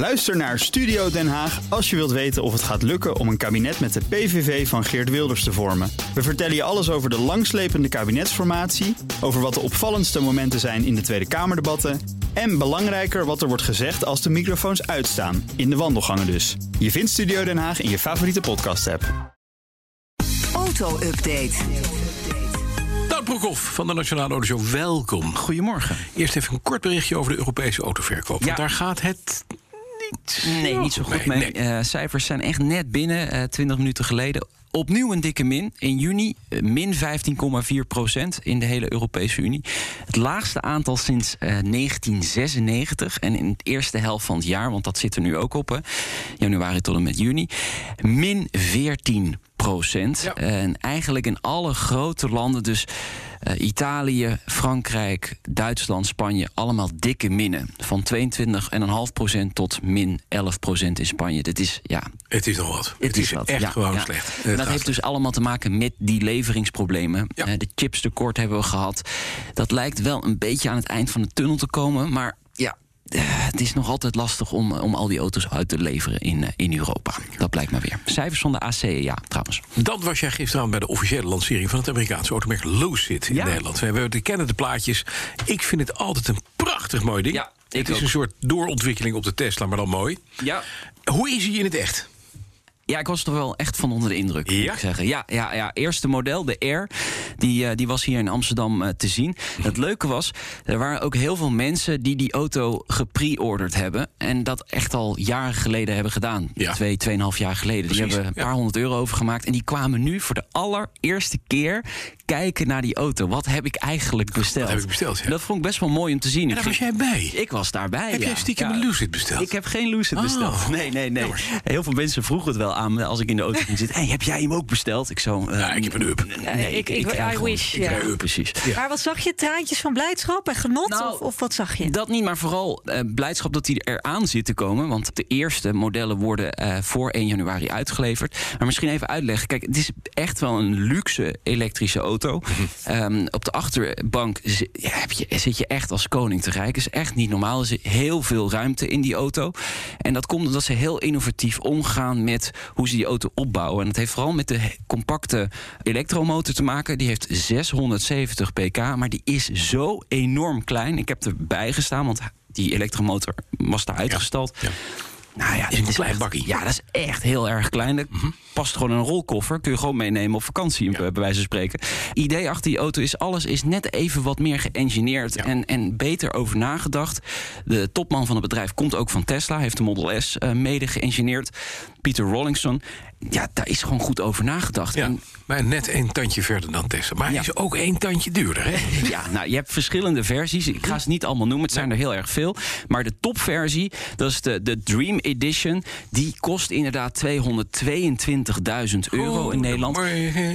Luister naar Studio Den Haag als je wilt weten of het gaat lukken om een kabinet met de PVV van Geert Wilders te vormen. We vertellen je alles over de langslepende kabinetsformatie, over wat de opvallendste momenten zijn in de Tweede Kamerdebatten en belangrijker wat er wordt gezegd als de microfoons uitstaan, in de wandelgangen dus. Je vindt Studio Den Haag in je favoriete podcast-app. Auto-update. Nout Broekhoff van de Nationale Autoshow, welkom. Goedemorgen. Eerst even een kort berichtje over de Europese autoverkoop. Ja. Want daar gaat het niet... Nee, niet zo goed Nee, mee. nee. Eh, cijfers zijn echt net binnen, eh 20 minuten geleden. Opnieuw een dikke min. In juni eh, min 15,4 procent in de hele Europese Unie. Het laagste aantal sinds eh, 1996. En in de eerste helft van het jaar, want dat zit er nu ook op, hè, januari tot en met juni, min 14 procent. Ja. En eigenlijk in alle grote landen, dus eh, Italië, Frankrijk, Duitsland, Spanje, allemaal dikke minnen. Van 22,5% tot min 11% in Spanje. Dit is, ja, Het is nog wat. Het, is, wat. echt Ja, gewoon ja. slecht. En dat heeft dus allemaal te maken met die leveringsproblemen. Eh, de chipstekort hebben we gehad. Dat lijkt wel een beetje aan het eind van de tunnel te komen. Maar het is nog altijd lastig om, om al die auto's uit te leveren in, eh, in Europa. Dat blijkt maar weer. Cijfers van de ACEA trouwens. Dan was jij gisteravond bij de officiële lancering van het Amerikaanse automerk Lucid in Ja. Nederland. We kennen de plaatjes. Ik vind het altijd een prachtig mooi ding. Ja, het is ook. een soort doorontwikkeling op de Tesla, maar dan mooi. Ja. Hoe is hij in het echt? Ja, ik was er wel echt van onder de indruk, moet Ja? ik zeggen. Ja, ja, ja, eerste model, de Air, die, eh, die was hier in Amsterdam eh, te zien. Het leuke was, er waren ook heel veel mensen die die auto gepre-orderd hebben. En dat echt al jaren geleden hebben gedaan. Ja. Twee, tweeënhalf jaar geleden. die hebben een ja. paar honderd euro overgemaakt. En die kwamen nu voor de allereerste keer kijken naar die auto. Wat heb ik eigenlijk besteld? heb ik besteld, ja. Dat vond ik best wel mooi om te zien. En Ik daar was jij bij. ik was daarbij. Heb ja. jij stiekem Ja. een Lucid besteld? Ik heb geen Lucid Oh. besteld. Nee, nee, nee. Jammer. Heel veel mensen vroegen het wel aan me als ik in de auto ging zitten. Hey, heb jij hem ook besteld? Ik zo. eh, Ja, ik heb een up. Nee, ik- ik- krijg I gewoon- wish, ik up, precies. Maar wat zag je? Traantjes van blijdschap en genot? Nou, of, of wat zag je? Dat niet, maar vooral eh, blijdschap dat hij eraan zit te komen. Want de eerste modellen worden eh, voor 1 januari uitgeleverd. Maar misschien even uitleggen. Kijk, het is echt wel een luxe elektrische auto. Ehm, op de achterbank zi- ja, heb je, zit je echt als koning te rijden. is echt niet normaal. Er zit heel veel ruimte in die auto. En dat komt omdat ze heel innovatief omgaan met hoe ze die auto opbouwen. En dat heeft vooral met de compacte elektromotor te maken. Die heeft 670 pk, maar die is zo enorm klein. Ik heb erbij gestaan, want die elektromotor was daar uitgestald. ja. Nou ja, Is dit een klein bakkie. Ja, dat is echt heel erg klein. Dat past gewoon in een rolkoffer. Kun je gewoon meenemen op vakantie, bij wijze van spreken. Idee achter die auto is, alles is net even wat meer geëngineerd Ja. en, en beter over nagedacht. De topman van het bedrijf komt ook van Tesla, heeft de Model S eh, mede geëngineerd. Pieter Rawlinson. Ja, daar is gewoon goed over nagedacht. Ja, En maar net één tandje verder dan Tesla. Maar hij Ja. is ook één tandje duurder, hè? Ja, nou, je hebt verschillende versies. Ik ga ze niet allemaal noemen, het zijn er heel erg veel. Maar de topversie, dat is de, de Dream Edition... die kost inderdaad 222.000 euro in Nederland.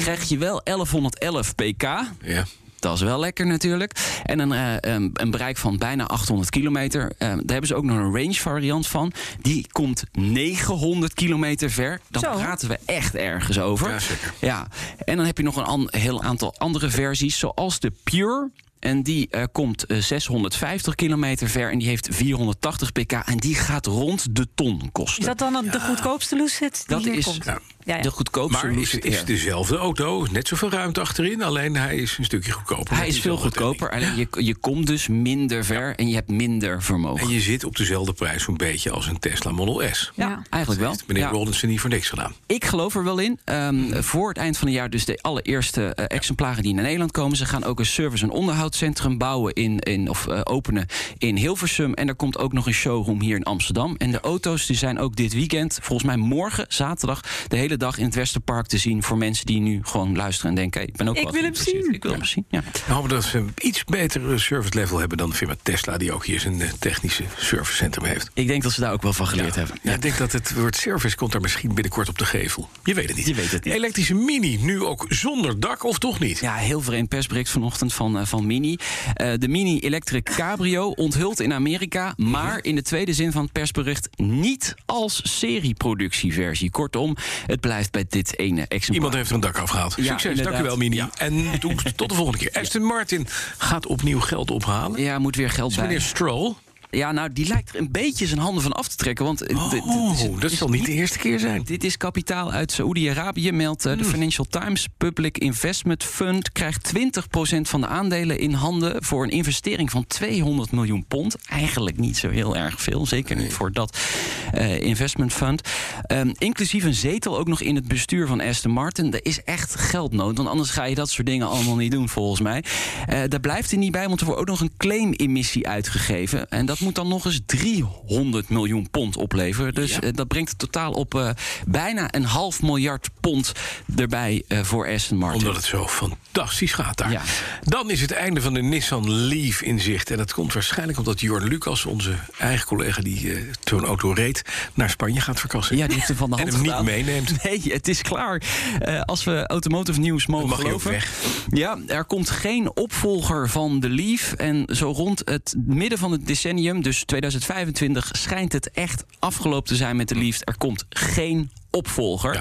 Krijg je wel 1111 pk... Ja. Dat is wel lekker natuurlijk. En een, eh, een, een bereik van bijna 800 kilometer. Eh, daar hebben ze ook nog een range variant van. Die komt 900 kilometer ver. Dan Zo. praten we echt ergens over. Ja, zeker. Ja. En dan heb je nog een an- heel aantal andere versies. Zoals de Pure. En die eh, komt eh, 650 kilometer ver. En die heeft 480 pk. En die gaat rond de ton kosten. Is dat dan de goedkoopste Lucid die Dat hier is komt? Ja. Ja, ja. de goedkoopste Maar is, het dezelfde auto, net zoveel ruimte achterin, alleen hij is een stukje goedkoper. Hij is veel goedkoper. Alleen je, je komt dus minder ver en je hebt minder vermogen. En je zit op dezelfde prijs zo'n beetje als een Tesla Model S. Ja. Eigenlijk wel. Heeft meneer Ja. Rollinson niet voor niks gedaan. Ik geloof er wel in. Ehm, Voor het eind van het jaar dus de allereerste eh, exemplaren die naar Nederland komen. Ze gaan ook een service- en onderhoudscentrum bouwen in, in, of eh, openen in Hilversum. En er komt ook nog een showroom hier in Amsterdam. En de auto's die zijn ook dit weekend, volgens mij morgen, zaterdag, de hele dag in het Westerpark te zien. Voor mensen die nu gewoon luisteren en denken: hey, ik ben ook Ik wel wil hem zien. Ik wil hem zien. Ja. We hopen dat ze een iets beter service level hebben dan de firma Tesla, die ook hier zijn eh, technische servicecentrum heeft. Ik denk dat ze daar ook wel van geleerd hebben. Ja, ik denk dat het woord service komt daar misschien binnenkort op de gevel. Je weet het niet. Je weet het niet. Elektrische Mini, nu ook zonder dak of toch niet? Ja, heel vreemd persbericht vanochtend van, eh, van Mini. Eh, de Mini Electric Cabrio onthuld in Amerika, maar in de tweede zin van het persbericht niet als serieproductieversie. Kortom, het blijft bij dit ene exemplaar. Iemand heeft er een dak afgehaald. Ja, Succes, inderdaad. dank u wel Mini. Ja. En tot de volgende keer. Aston Martin gaat opnieuw geld ophalen. Ja, moet weer geld Is bij. meneer Stroll. Ja, nou, die lijkt er een beetje zijn handen van af te trekken. Want eh, dit- dit is- Oh, dat zal niet de eerste keer zijn. Dit is kapitaal uit Saoedi-Arabië, meldt eh, de Financial Times. Public Investment Fund krijgt 20% van de aandelen in handen voor een investering van 200 miljoen pond. Eigenlijk niet zo heel erg veel, zeker niet voor dat eh, investment fund. Ehm, inclusief een zetel ook nog in het bestuur van Aston Martin. Er is echt geldnood, want anders ga je dat soort dingen allemaal niet doen volgens mij. Eh, daar blijft er niet bij, want er wordt ook nog een claim-emissie uitgegeven. En dat moet dan nog eens 300 miljoen pond opleveren. Dus eh, dat brengt het totaal op eh, bijna een half miljard pond erbij eh, voor Aston Martin. Omdat het zo fantastisch gaat daar. Ja. Dan is het einde van de Nissan Leaf in zicht. En dat komt waarschijnlijk omdat Jorn Lucas, onze eigen collega die zo'n auto reed, naar Spanje gaat verkassen. Ja, die heeft hem van de En hand hem niet meeneemt. Nee, het is klaar. Als we automotive nieuws mogen mag geloven. weg. Ja, er komt geen opvolger van de Leaf. En zo rond het midden van het decennium, dus 2025, schijnt het echt afgelopen te zijn met de Leaf. Er komt geen opvolger. Ja.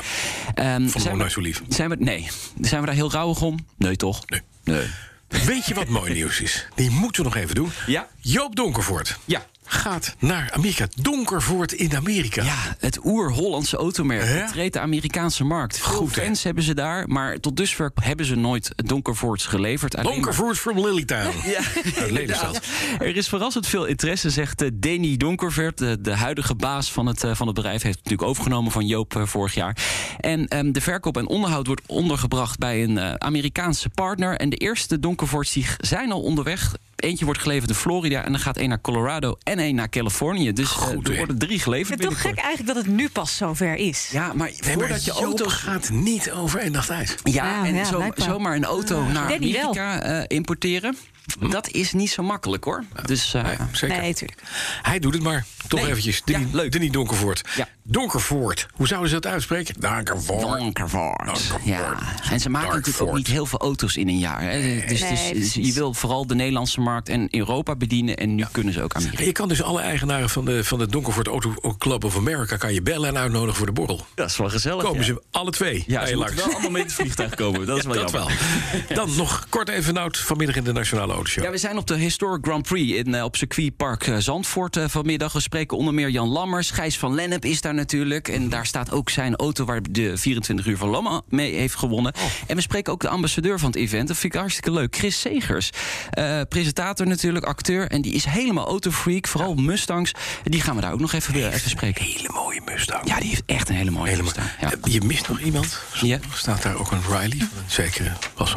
Ik zijn we- nooit zo lief. Zijn we, nee. Zijn we daar heel rauwig om? Nee, toch? Nee. Nee. Weet je wat mooi nieuws is? Die moeten we nog even doen. Ja. Joop Donkervoort Ja. Gaat naar Amerika. Donkervoort in Amerika. Ja, het oer-Hollandse automerk Hè? betreedt de Amerikaanse markt. Veel Goed, fans hebben ze daar, maar tot dusver hebben ze nooit Donkervoorts geleverd. Alleen maar- Donkervoort from Lilytown. Ja, Uit Lelystad. Er is verrassend veel interesse, zegt eh, Danny Donkervert. De, de huidige baas van het, eh, van het bedrijf heeft het natuurlijk overgenomen van Joop eh, vorig jaar. En ehm, de verkoop en onderhoud wordt ondergebracht bij een Amerikaanse partner. En de eerste Donkervoorts die zijn al onderweg. Eentje wordt geleverd in Florida en dan gaat één naar Colorado en één naar Californië. Dus eh, Goed, er worden drie geleverd het toch binnenkort. gek eigenlijk dat het nu pas zover is. Ja, maar Nee, maar voordat je Joop auto's gaat niet over één nacht uit. Ja, Ja, en ja, zo, zomaar een auto naar Danny wel. Amerika eh, importeren. Dat is niet zo makkelijk hoor. Dus eh, Nee, zeker. Nee, tuurlijk. Hij doet het maar. Toch Nee. eventjes. Ja, Denny, leuk. Denny Donkervoort. Ja. Donkervoort. Hoe zouden ze dat uitspreken? Donkervoort. Donkervoort. Donkervoort. Ja. En ze maken natuurlijk ook niet heel veel auto's in een jaar. Hè. Dus, Nee, dus- dus je wil vooral de Nederlandse markt en Europa bedienen. En nu kunnen ze ook Amerika. Je kan dus alle eigenaren van de, van de Donkervoort Auto Club of America... kan je bellen en uitnodigen voor de borrel. Dat is wel gezellig. Komen ja. ze alle twee Ja, ze moeten wel allemaal met het vliegtuig komen. Dat is wel dat jammer. wel. Dan nog kort even Nout vanmiddag in de Nationale Autoshow. Ja, we zijn op de Historic Grand Prix in, eh, op circuitpark eh, Zandvoort eh, vanmiddag. We spreken onder meer Jan Lammers. Gijs van Lennep is daar natuurlijk. En daar staat ook zijn auto waar de 24 uur van Le Mans mee heeft gewonnen. En we spreken ook de ambassadeur van het event. Dat vind ik hartstikke leuk. Chris Segers. Presentator natuurlijk, acteur. En die is helemaal autofreak. Vooral Mustangs. Die gaan we daar ook nog even, eh, even spreken. Hele mooie Ja, die heeft echt een hele mooie. Mustang. Ja. Je mist nog iemand. Ja. Staat daar ook een Riley? van een Zekere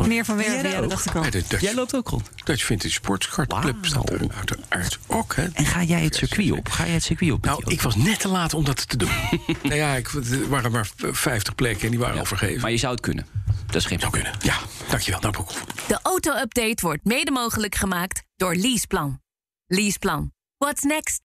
Meer van Werven, daar ja, dat dacht ik al. Dutch, Jij loopt ook rond. Dutch Vintage Sports Car Club staat er uiteraard ook. Hè. En ga jij het circuit op? Ga jij het circuit op? Nou, ik was net te laat om dat te doen. nou ja, ik, er waren maar 50 plekken en die waren al vergeven. Maar je zou het kunnen. Dat is geen probleem. kunnen. Ja, dankjewel. Nou. De auto-update wordt mede mogelijk gemaakt door Leaseplan. Leaseplan. What's next?